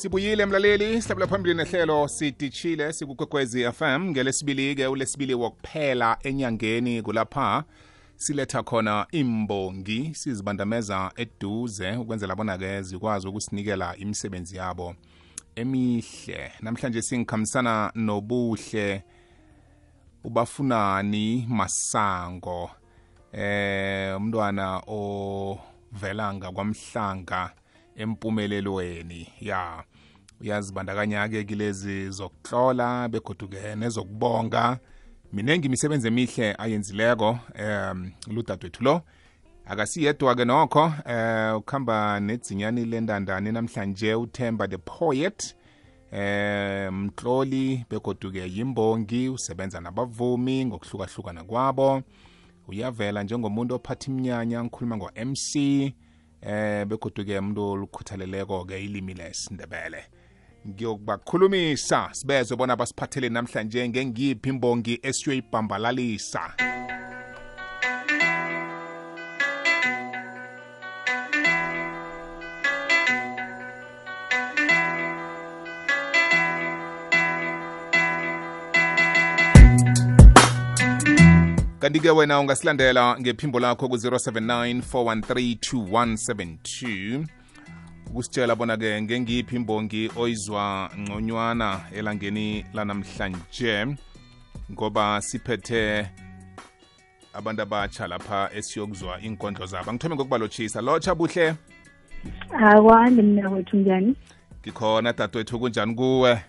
sibuyile mlaleli. Sihlabela phambili nehlelo sidishile sikukwekwezi fm ngelesibili-ke ulesibili wokuphela enyangeni kulapha siletha khona imbongi sizibandameza eduze ukwenzela bona-ke zikwazi ukusinikela imisebenzi yabo emihle. Namhlanje singikhambisana nobuhle ubafunani masango eh umntwana ovela ngakwamhlanga empumelelweni. Ya. Uyazibandakanya-ke kilezi zokuhlola begoduke nezokubonga. Minengi imisebenzi emihle ayenzileko um ludadwethu lo. Akasiyedwa-ke nokho eh ukuhamba nedzinyani lendandane namhlanje uthemba the poet eh mtloli begoduke yimbongi usebenza nabavumi ngokuhlukahlukana kwabo. Uyavela njengomuntu ophatha iminyanya ngikhuluma ngo-mc eh begoduke umuntu olukhuthaleleko-ke ilimi lesindebele. Ngiyokubakhulumisa sibezwe bona basiphathele namhlanje ngengiphi imbongi esiyoyibhambalalisa kanti-ke wena ungasilandela ngephimbo lakho ku-079 413 ukusitshela bona-ke ngengiphi imbongi oyizwa ngconywana elangeni lanamhlanje ngoba siphethe abantu abatsha lapha esiyokuzwa inkondlo zabo. Ngithome ngokubalotshisa lotsha buhle? Akwandi mina wethu njani? Ngikhona dadewethu kunjani kuwe?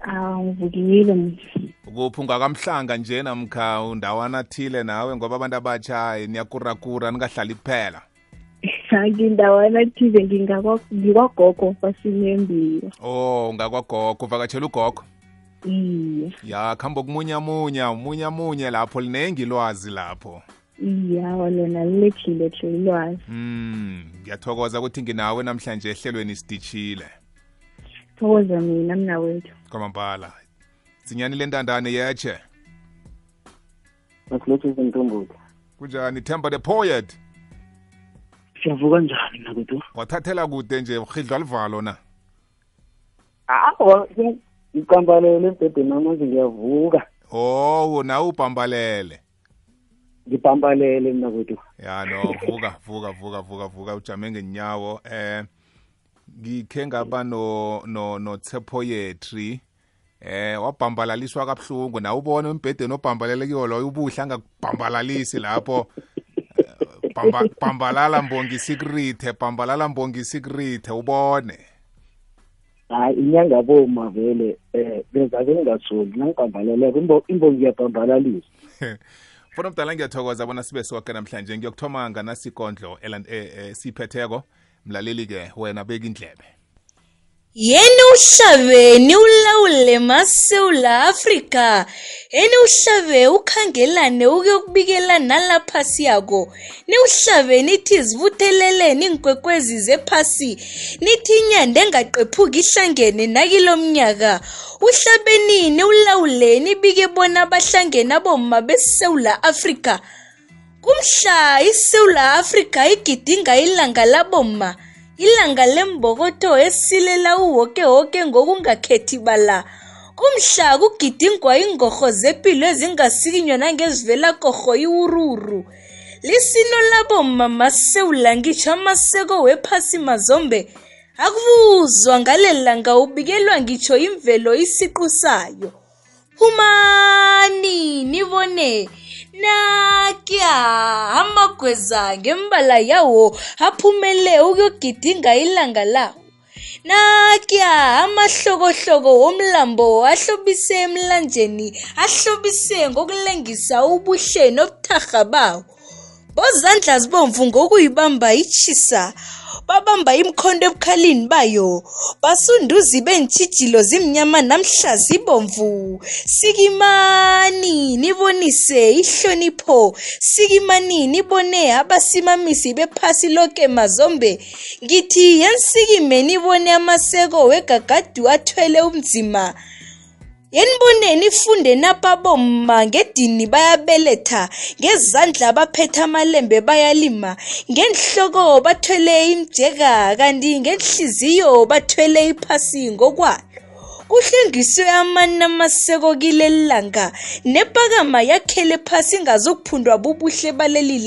Aw ngivukile ukuphi? Kuphi ungakamhlanga nje namkha undawana thile nawe ngoba abantu abatsha niyakurakura ningahlali kuphela angindawana thize ngingakwa- ngikwagogo basinembiwa oh ngakwagogo uvakatshela ugogo? Iye. Ya khambo kumunyamunya umunyamunye lapho linengi ilwazi lapho. Iyawa lona lilethile tle ilwazi. Mm ngiyathokoza ukuthi nginawe namhlanje ehlelweni sidishile thokoza mina mnawethu. Kwamambala zinyani lentandane yeche masilethe izintombuzi kunjani themba the poet siyavuka njani nakuthi wathathela kude nje uhidlwa livalo na? Awa ngicambalele ebhedeni namanje ngiyavuka. Oh nawe ubhambalele ngibhambalele mina kwethu ya no vuka vuka vuka vuka vuka ujame ngenyawo. Eh ngikhe ngaba no no no poetry eh wabhambalaliswa kabuhlungu. Na ubone embhedeni obhambalele kiwo loyo ubuhle angakubhambalalisi lapho? Eh, bhamba- bhambalala mbongi secret bhambalala mbongi secret ubone. Hayi inyanga boma vele um bezake ngingasoli nangibhambaleleko Imbo- imbongi iyabhambalalisa mfuna omdala ngiyathokoza bona sibe soke namhlanje. Ngiyokuthoma nganasikondlo eland- eh, eh, siyiphetheko mlaleli-ke wena beka indlebe. Yeni uhlabe ulawule masewula afrika. Yeni uhlabe ukhangelane ukuyokubikela nalapha siyako. Niwuhlabe nithi zibutheleleni iinkwekwezi zephasi. Nithi inyanda engaqephuki ihlangene nakilo mnyaka. Uhlabenini ulawuleni bike bona bahlangene abomma besewula afrika. Kumhla isewula afrika igidinga ilanga labomma. Ilanga lembokotho esilela uwoke-woke ngokungakhethi bala. Kumhla kugidingwa ingorho zepilo ezingasikinywa nangezivela korho iwururu. Lisino labomma masewula ngitsho amaseko wephasi mazombe. Akubuzwa ngalelanga ubikelwa ngitsho imvelo isiqu sayo. Phumani nibone. Nakya amagweza ngembala yawo aphumele ukuyogidinga ilanga lawo nakya amahlokohloko womlambo ahlobise emlanjeni ahlobise ngokulengisa ubuhle nobutharha bawo. Bozandla zibomvu ngokuyibamba itshisa babamba imkhondo ebukhalini bayo. Basunduzi bentshijilo zimnyama namhla zibomvu. Sikimani nibonise ihlonipho. Sikimani nibone abasimamisi bephasi loke mazombe. Ngithi yensikime nibone amaseko wegagadu athwele umzima. Yeniboneni ifunde napha bomma ngedini bayabeletha ngezandla baphethe amalembe bayalima ngenhloko bathwele imjeka kanti ngenhliziyo bathwele iphasi ngokwalo. Kuhlengiswe amani amaseko kileli langa nepakama yakhele phasi ingazokuphundwa bubuhle baleli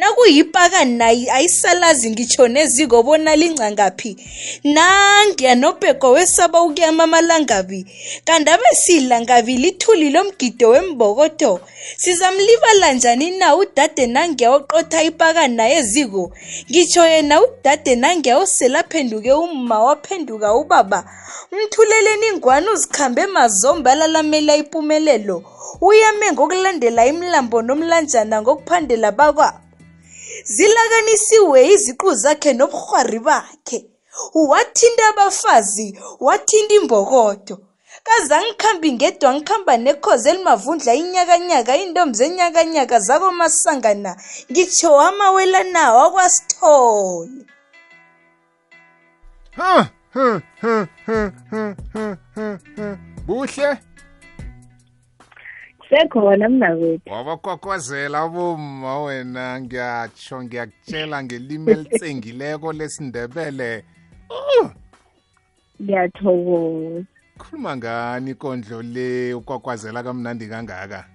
langa nakuyipakana ayisalazi ngitsho neziko bona lingcangaphi. Nangiya nobheko wesaba ukuyama amalangabi kanti abesilangabi lithuli lomgido wembokodo. Sizamlibala njani na udade nangiya oqotha ipakana yeziko ngitsho yena udade nangiya oselaphenduke umma waphenduka ubaba. Umthuleleni ingwane uzikhambe mazombe alalamela impumelelo uyame ngokulandela imlambo nomlanjana ngokuphandela bakwabo zilakanisiwe iziqu zakhe nobuhwari bakhe. Wathinta abafazi wathinta imbokodo. Kaze angikhambi ngedwa ngikhamba nekhozi elimavundla inyakanyaka iintombi zenyakanyaka zakomasangana ngitsho amawelana wakwasithole. Buhle? Sekhona mnakwethu wabakwakwazela bomma wena ngiyatsho ngiyakutshela ngelimi elitsengileko lesindebele. Uh, ngiyathokoza. Khuluma ngani ikondlo le ukwakwazela kamnandi kangaka?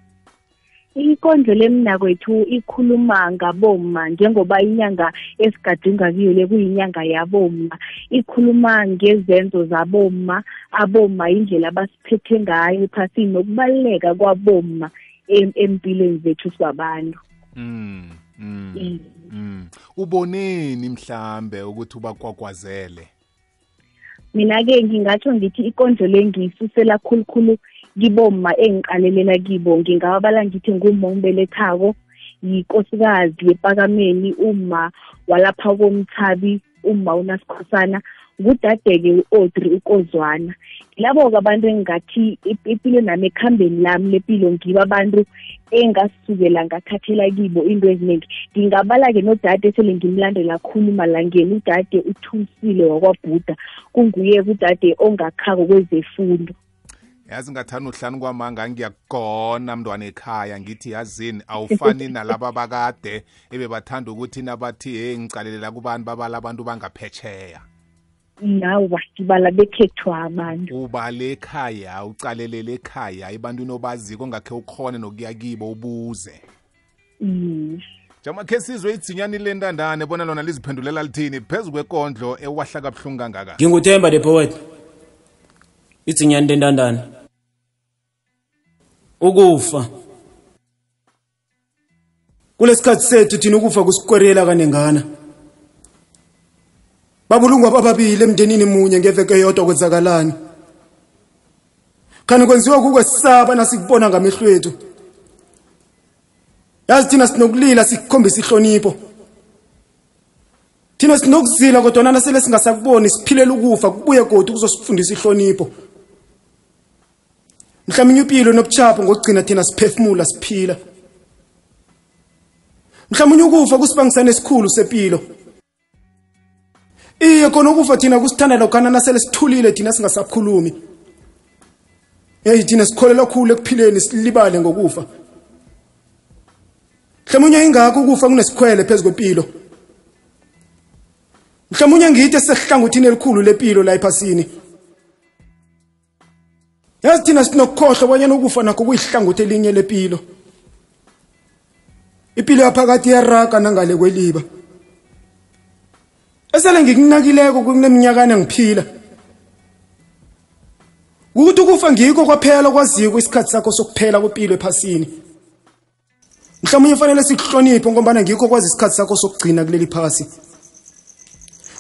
Ikondlo lemnakwethu ikhuluma ngaboma njengoba inyanga esigadinga kiyo le kuyinyanga yaboma ikhuluma ngezenzo zaboma aboma indlela abasiphethe ngayo ephasini nokubaluleka kwaboma em- empilweni zethu sibabantu mm, mm, Mm. uboneni mhlambe ukuthi ubakwakwazele mina-ke ngingatsho ngithi ikondlo le ngiyisusela khulukhulu kiboma engiqalelela kibo ngingababala ngithi ngumma ongibelethako yikosikazi yepakameni uma walapha komthabi uma unasikhosana ngudade-ke u-audrey ukozwana. Labo-ke abantu engingathi ip- impilo nami ekhambeni lami lempilo ngibo abantu engasukela ngathathela kibo into eziningi. Ngingabala-ke nodade esele ngimlandela khulu malangeni udade uthusile wakwabhuda kunguye udade ongakhako kwezefundo. Yazi ngathani uhlani kwamanga ngiyakugona mntwana ekhaya ngithi yazini awufani nalaba bakade ebebathanda ukuthi nabathi hey ngicalelela kubantu babala abantu bangaphetsheya nawa ngibala bekhethwa abantu. Ubale ekhaya ucalelele ekhaya ebantwini obaziko ongakhe ukhone nokuya kibo ubuze. Mm. jamakhe sizwe idzinyani lentandane bona lona liziphendulela lithini? Phezu kwekondlo ewahla kabuhlungu kangaka. Nginguthemba the poet. Idzinyani lentandane ukufa. Kulesikhathi sethu thina ukufa kusikwerela kanengana. Babulungwa bababili emndenini munye ngeveke yodwa kwenzakalani. Khani kwenziwa kukwesaba nasikubona ngamehlo ethu. Yazi thina sinokulila sikukhombisa ihlonipho. Thina sinokuzila kodwa nasele singasakuboni siphilela ukufa kubuye kodwa kuzosifundisa ihlonipho. Mhlawumbe impilo nobuchapho ngokugcina thina siphefumula siphila. Mhlawumbe ukufa kusibangisana esikhulu sepilo. Iye khona ukufa thina kusithanda lokhana nasele sithulile thina singasakhulumi. Hey thina sikholelwa khulu ekuphileni silibale ngokufa. Mhlawumbe ingakho ukufa kunesikhwele phezu kwempilo mhlawumbe ngithi sesihlangothini elikhulu lempilo la ephasini. Yazi thina sinokukhohlwa abanye ukufa nakho kuyihlangothi elinye lempilo impilo yaphakathi iyaraga nangale kweliba. Esele ngikunakileko kuneminyakana engiphila. Ukuthi ukufa ngikho kwaphela kwaziko isikhathi sakho sokuphela kwempilo ephasini. Mhlawumbe ufanele sikuhloniphe ngoba ngikho kwazi isikhathi sakho sokugcina kuleli phasi.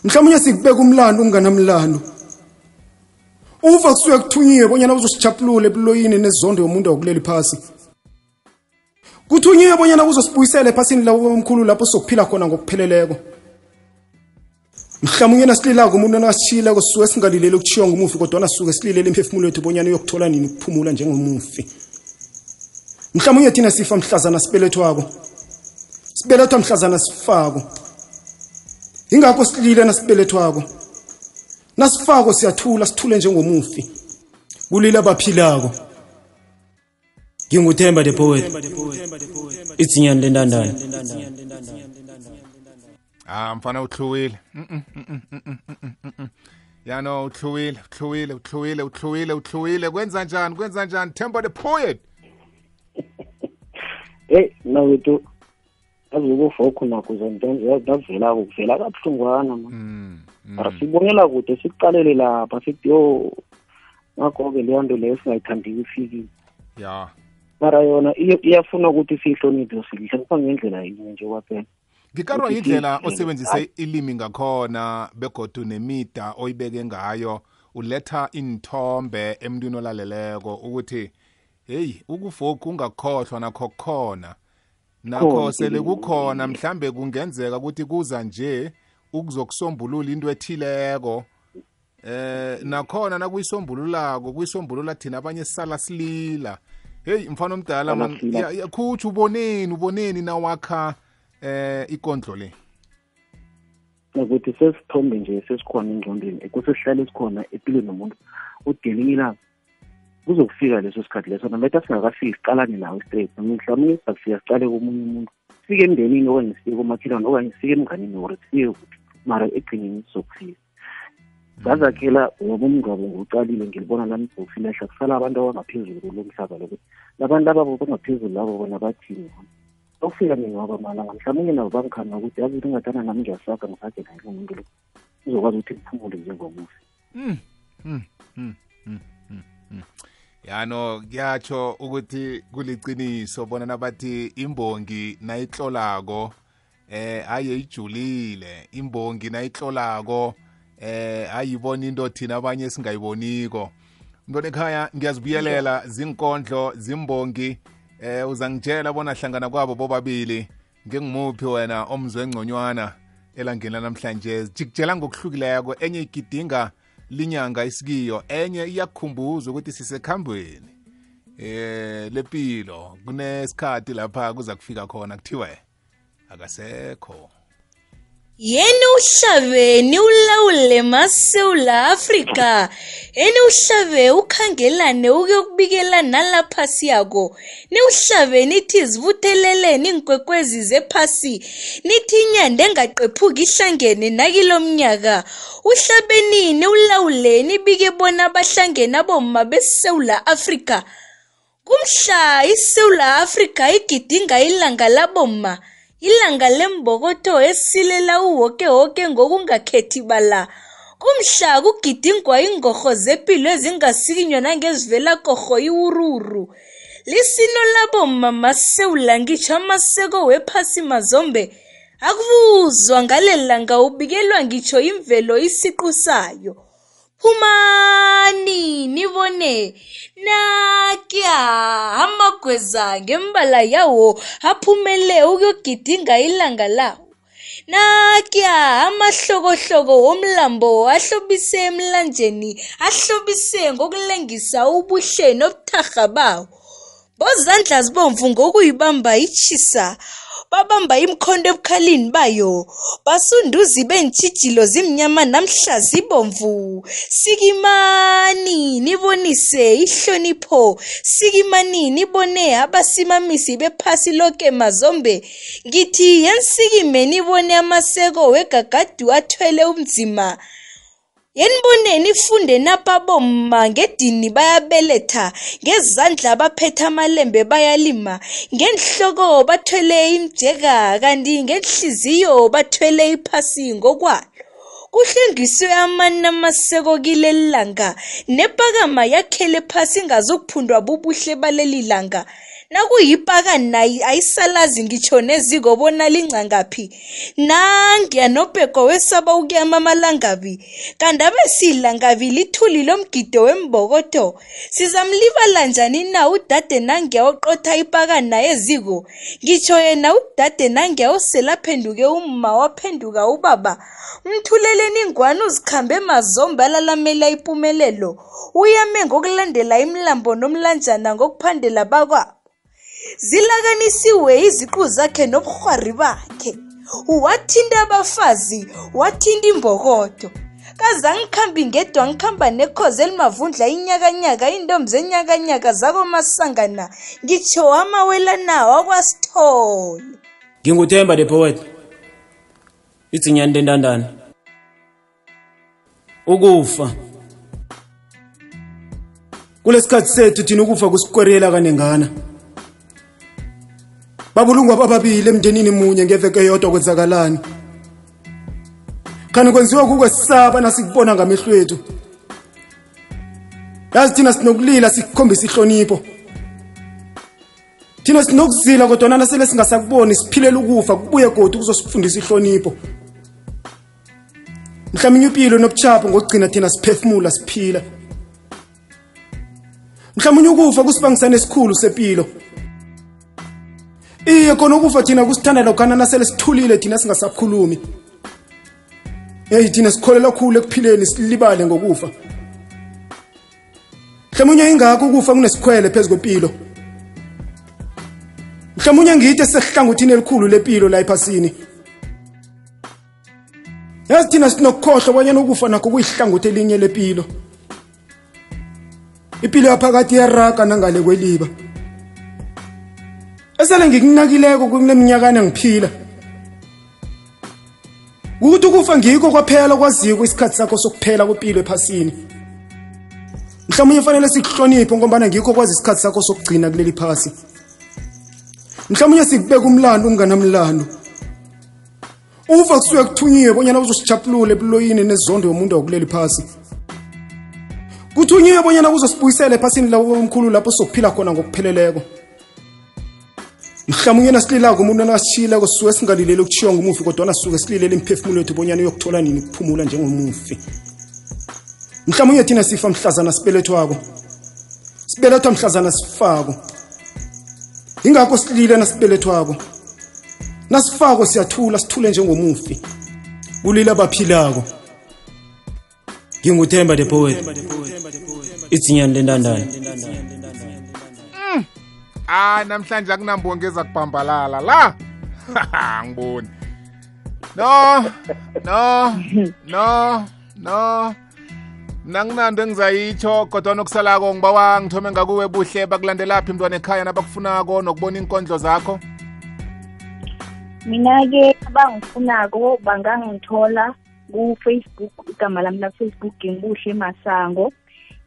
Mhlawumbe sikubeka umlando unganamlando. Ufa kusuke kuthunyiwe bonyana uzosichapulula ebuloyini nezondo yomuntu wokuleli phasi. Kuthunyiwe bonyana kuzosibuyisela ephasini labo omkhulu lapho sokuphila khona ngokupheleleko. Mhlawumbe nasililako umuntu nakasishiyileko sisuke singalileli ukuthiwa ngumufi kodwa sisuke sililele imphefumulo yethu bonyana uyokuthola nini ukuphumula njengomufi. Mhlawumbe thina sifa mhlazana sibelethwako. Sibelethwa mhlazana sifako. Ingakho silile nasibelethwako. nasifako siyathula sithule njengomufi. Kulila abaphilako. Nginguthemba the poet. Itsinyani lentandane ah mfana uthluwile ya no uthluwile uthluwile uthluwile uthluwile uthluwile kwenza njani kwenza njani? Themba the poet. Hey nawethu azukufokho nakho zonke nje kuvela kabuhlungwana manje mm. Mm, mm. mara sibonela kude sikuqalele lapha sithi yo ngakho-ke leyo nto leyo singayithandiki ifikile ya. Mara yona iyafuna ukuthi siyihloniphe siyihlonipha ngendlela yinye nje kwaphela. Ngikarwa Ukuthi indlela si- osebenzise ilimi ngakhona begodu nemida oyibeke ngayo uletha inthombe emntwini olaleleko ukuthi heyi ukufoku ungakhohlwa nakho kukhona. Nakho Khona sele kukhona mhlambe kungenzeka ukuthi kuza nje ukuzokusombulula into ethileko. Eh nakhona nakuyisombululako kuyisombulula thina abanye sisala silila. Hey mfana omdala khuthi uboneni uboneni nawakha eh ikondlo le. Ukuthi sesithombe nje sesikhona engcondweni kusesihlale sikhona empilweni nomuntu udelinye ilanga kuzokufika leso sikhathi leso nometa singakafiki siqalane nawe straight mhlawumbe sizakufika sicale komunye umuntu sifike emndenini okanye sifike komakhelwane okanye sifike emnganini or sifike kuphi mara egcineni sizokufika ngazakhela ngoba umngcwabo nguqalile ngilibona lami ibhoksi lehla kusala abantu abangaphezulu kulo mhlaba lokuthi labantu labo bangaphezulu labo bona bathini okufika mina waba malanga mhlawumbe nabo bangikhana ukuthi yazi ukuthi ngathana nami ngiyasaga ngisage naye umuntu muntu lo. Uzokwazi ukuthi ngiphumule njengomufi Yano kuyatsho ukuthi kuliciniso bona nabathi imbongi nayitlolako eh aye ijulile imbongi nayitlolako eh ayibona into thina abanye singayiboniko. Mntwana ekhaya ngiyazibuyelela zinkondlo zimbongi eh uzangitshela bona hlangana kwabo bobabili ngengimuphi wena omzwe ngconywana elangeni namhlanje jikutshela ngokuhlukileko enye igidinga linyanga isikiyo enye iyakukhumbuza ukuthi sisekhambweni. Eh lepilo kunesikhathi lapha kuza kufika khona kuthiwe akasekho. Yeni uhlabeni ulawule masewula afrika yeni uhlabe ukhangelane ukuyokubikela nalapha siyako. Niuhlabe nithi zivutheleleni inkwekwezi zephasi. Nithi inyanda engaqephuki ihlangene nakilo mnyaka uhlabenini ulawuleni bike bona abahlangene abomma besewula afrika. Kumhla isewula afrika igidinga ilanga labomma. Ilanga lembokotho esilela uwoke-woke ngokungakhethi bala. Kumhla kugidingwa ingorho zepilo ezingasikinywa nangezivela korho iwururu. Lisino labomma masewula amaseko wephasi mazombe. Akubuzwa ngalelanga ubikelwa ngitsho imvelo isiqu sayo phumani nibone nakya amagweza ngembala yawo aphumele ukuyogidinga ilanga lawo. Nakya amahlokohloko womlambo ahlobise emlanjeni ahlobise ngokulengisa ubuhle nobuthakga bawo. Bozandla zibomvu ngokuyibamba itshisa. Babamba imkhondo ebukhalini bayo basunduzi bentshijilo zimnyama namhla zibomvu. Sikimani nibonise ihlonipho sikimani nibone abasimamisi bephasi loke mazombe. Ngithi yensikime nibone amaseko wegagadu athwele umzima yeniboneni ifunde napha bomma ngedini bayabeletha ngezandla baphethe amalembe bayalima ngenhloko bathwele imjeka kanti ngenhliziyo bathwele iphasi ngokwalo. Kuhlengiswe amani amaseko kileli langa nepakama yakhele phasi ingazukuphundwa bubuhle baleli langa nakuyipakani nayi ayisalazi ngitsho neziko bona lingcangaphi. Nangiya nobheko wesaba ukuyama amalangabi kanti abesilangabi lithuli lomgido wembokotho sizamlibala njani na udade nangiya oqotha ipakani naye eziko? Ngitsho yena udade nangiya oselaphenduke umma waphenduka ubaba. Mthuleleni ingwane uzikhambe mazombe alalamela impumelelo uyame ngokulandela imlambo nomlanjana ngokuphandela bakwabo zilakanisiwe iziqu zakhe nobuhwari bakhe wathinta abafazi wathinta imbokodo kaze angikhambi ngedwa ngikhamba nekhozi elimavundla inyakanyaka iintombi zenyakanyaka zakomasangana ngitsho amawelana wakwasithole Nginguthemba the poet. Idzinyani lentandane. Ukufa. Kulesikhathi sethu thina ukufa kusikwerela kanengana. Babulungwa bababili emndenini munye ngeveke yodwa kwenzakalani. Kanti kwenziwa kukwesaba nasikubona ngamehlo ethu. Yazi thina sinokulila sikukhombisa ihlonipho. Thina sinokuzila kodwa nana sele singasakuboni siphilela ukufa kubuye kodwa kuzosifundisa ihlonipho. Mhlawumbe impilo nobuchapho ngokugcina thina siphefumula siphila. Mhlawumbe ukufa kusibangisana esikhulu sepilo. Iye khona ukufa thina kusithanda lokhana nasele sithulile thina singasakhulumi. Hey thina sikholela kakhulu ekuphileni silibale ngokufa. Mhlawumbe ingakho ukufa kunesikhwele phezulu kwempilo. Mhlawumbe ngide sesihlangothini elikhulu lempilo la ephasini. Yazi thina sinokukhohlwa abanyana ukufa nakho kuyihlangothi elinye lempilo. Impilo yaphakathi yaraga nangale kweliba. Esele ngikunakileko kuneminyakana ngiphila. Ukuthi ukufa ngikho kwaphela kwaziyo kwesikhathi sakho sokuphela kwempilo ephasini. Mhlawumbe fanele sikuhloniphe ngoba ngikho kwazi isikhathi sakho sokugcina kuleli phasi. Mhlawumbe sikubeka umlando unganamlando. Ufa kusuke kuthunyiwe bonyana uzosijaphulula ebuloyini nezondo yomuntu wakuleli phasi. Kuthunyiwe bonyana uzosibuyisela ephasini lawo omkhulu lapho sokuphila khona ngokupheleleko. Mhlawumbe nasililako umuntu nasishila kusuke singalilele ukuthiwa ngumufi kodwa nasuke sililele imphefumulo yethu bonyana uyokuthola nini ukuphumula njengomufi. Mhlawumbe thina sifa mhlazana sibelethwako. Sibelethwa mhlazana sifako. Ingakho silile nasibelethwako. Nasifako siyathula sithule njengomufi. Kulila abaphilako. Nginguthemba the poet. Idzinyani lentandane. Ah namhlanje akunambongi ezakubhambalala la. Angiboni. No no no no. Mna nginando engizayitsho kodwa nokusalako ngibawa ngithome ngakuwe buhle bakulandelaphi mntwana ekhaya nabakufunako nokubona iinkondlo zakho? Mina-ke abangifunako bangangithola ku-facebook igama lami la-facebook ngingubuhle masango.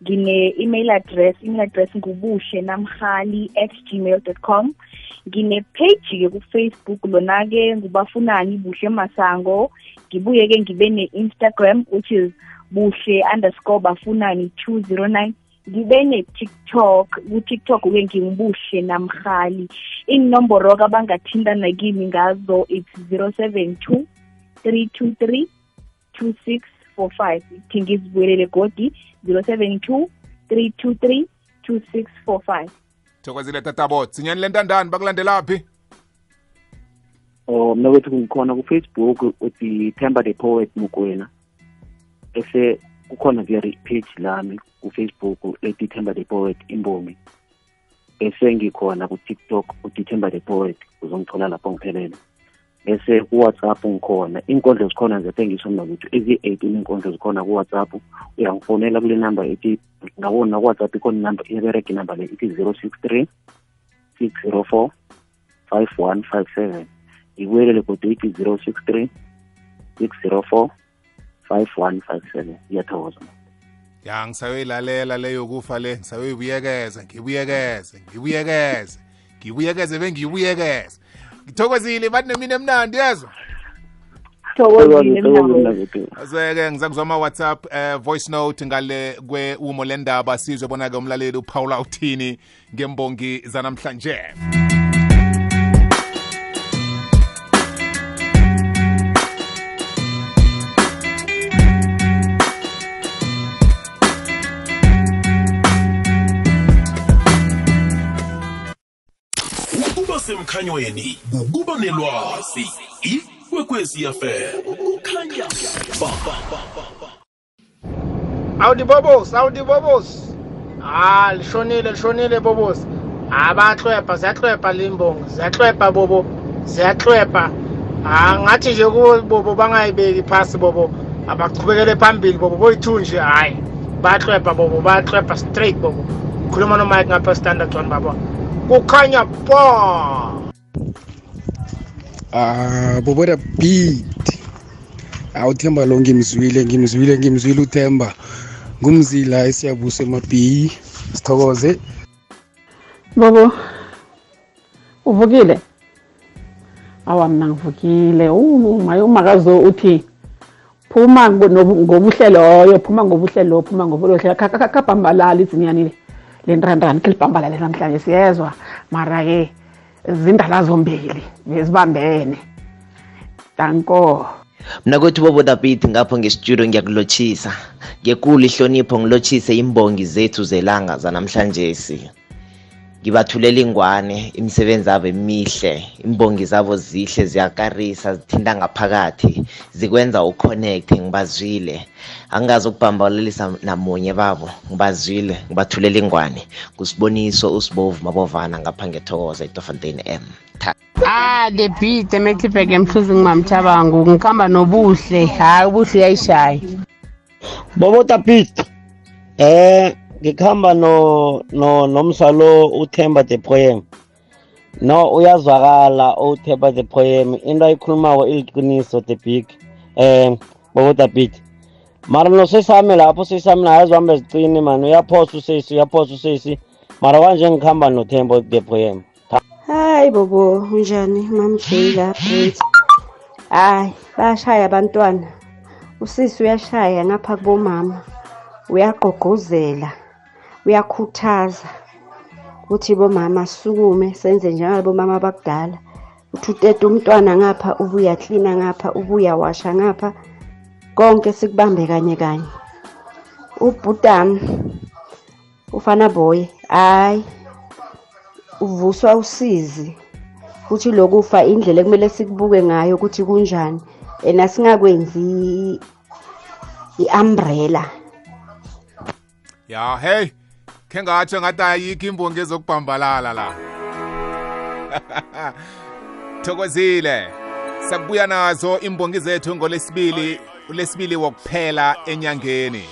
Ngine-email address email address ngubuhle namhali at gmail dot com. Ngine-page-ke ku-facebook lona-ke ngubafunani buhle masango. Ngibuye-ke ngibe ne-instagram which is buhle underscore bafunani two zero nine. Ngibe ne-tiktok ku-tiktok-ke ngingubuhle namhali. Inomboro-ke abangathintana kimi ngazo it's zero seven two three two three two six four five ithi ngizibuyelele godi zero seven two three two three two six four five thokozile tatabot sinyani lentandani bakulandelaphi Oh mina kwethu ngikhona ku-Facebook uthi Themba the Poet Mukwena. Bese kukhona ke page lami ku-Facebook ethi Themba the Poet Imbomi. Bese ngikhona ku-TikTok uthi Themba the Poet uzongithola lapho ngiphelele. bese ku-whatsapp ngikhona. Inkondlo zikhona nje thengiswa mina ukuthi ezi-eighteen inkondlo zikhona ku-whatsapp uyangifonela kule number ethi ngabona ku-whatsapp ikhona inamba iyaberege inumber le ithi zero six three six zero four five one five seven. Ibuyelele kodwa ithi zero six three six zero four five one five seven. Ngiyathokoza. Ya ngisayoyilalela leyo kufa le ngisayoyibuyekeza ngibuyekeze ngibuyekeze ngibuyekeze bengiyibuyekeze ngithokozile bathi nemini emnandi yezwa thokozile mnabo Ngithokozile. ngiza kuzwa ama-whatsapp eh, voice note ngale kwe-umo lendaba. Sizwe bona-ke umlaleli uphawula uthini ngembongi zanamhlanje ukuba semkhanyweni ukuba nelwazi ikwekwezi fm kukhanya ba awuti bobos awuti bobos ha lishonile lishonile bobos ha bayahlwebha ziyahlwebha limbongo ziyahlwebha bobo ziyahlwebha ha ngathi nje kubo bobo bangayibeki phasi bobo. Abachubekele phambili bobo boyi-two nje hhayi bayahlwebha bobo bayahlwebha straight bobo. Khuluma nomike ngapha standard one baba. Kukhanya bo Ah, boboda beat. Awuthemba lo ngimzwile, ngimzwile, ngimzwile uThemba. Ngumzila esiyabuse emabhi. Sithokoze. Bobo. Uvukile? Awa mina ngivukile. Uma umakazo uthi phuma ngobuhle loyo, phuma ngobuhle lo, phuma ngobuhle. Kakabhambalala izinyani le. Le ndrandana ke libhambalale namhlanje siyezwa. Mara ke zindala zombili bezibambene. Danko. mina kwethu bobodabit ngapho ngestudio ngiyakulotshisa ngekulu ihlonipho ngilotshise imbongi zethu zelanga zanamhlanje ngibathulela ingwane imisebenzi yabo emihle imbongi zabo zihle ziyakarisa zithinta ngaphakathi zikwenza uconnect ngibazwile angazi ukubhambalalisa namunye babo ngibazwile ngibathulela ingwane kusiboniso usibovu mabovana ngapha ngethokoza itofontein m Ah the beat emehlipeke emhluzi ngimamthabangu ngikhamba nobuhle hhayi ubuhle uyayishaya Bobo Tapit. Eh ngikhamba no no nomsalo uThemba the poem. No uyazwakala uThemba the poem into ayikhulumako iliqiniso the big. Eh Bobo Tapit. Mara no sesame lapho sesame naye azihamba ezicini man uyaphosa usesi uyaphosa usesi mara kanje ngikhamba noThemba the poem. hayi bobo unjani mamjila Brent hayi bayashaya abantwana usisi uyashaya ngapha kubomama uyagqugquzela uyakhuthaza ukuthi bomama sukume senze njengabomama bakudala uthi uteta umntwana ngapha ubuya klina ngapha ubuya washa ngapha. Konke sikubambe kanye kanye. Ubhutami ufana boy hayi uvuswa usizi futhi lokufa indlela ekumele sikubuke ngayo ukuthi kunjani. Ena singakwenzi i-umbrella. Ya hey khe ngatsho ngathi ayikho imbongi ezokubhambalala la. Thokozile sakubuya nazo imbongi zethu ngolesibili ulesibili wokuphela enyangeni.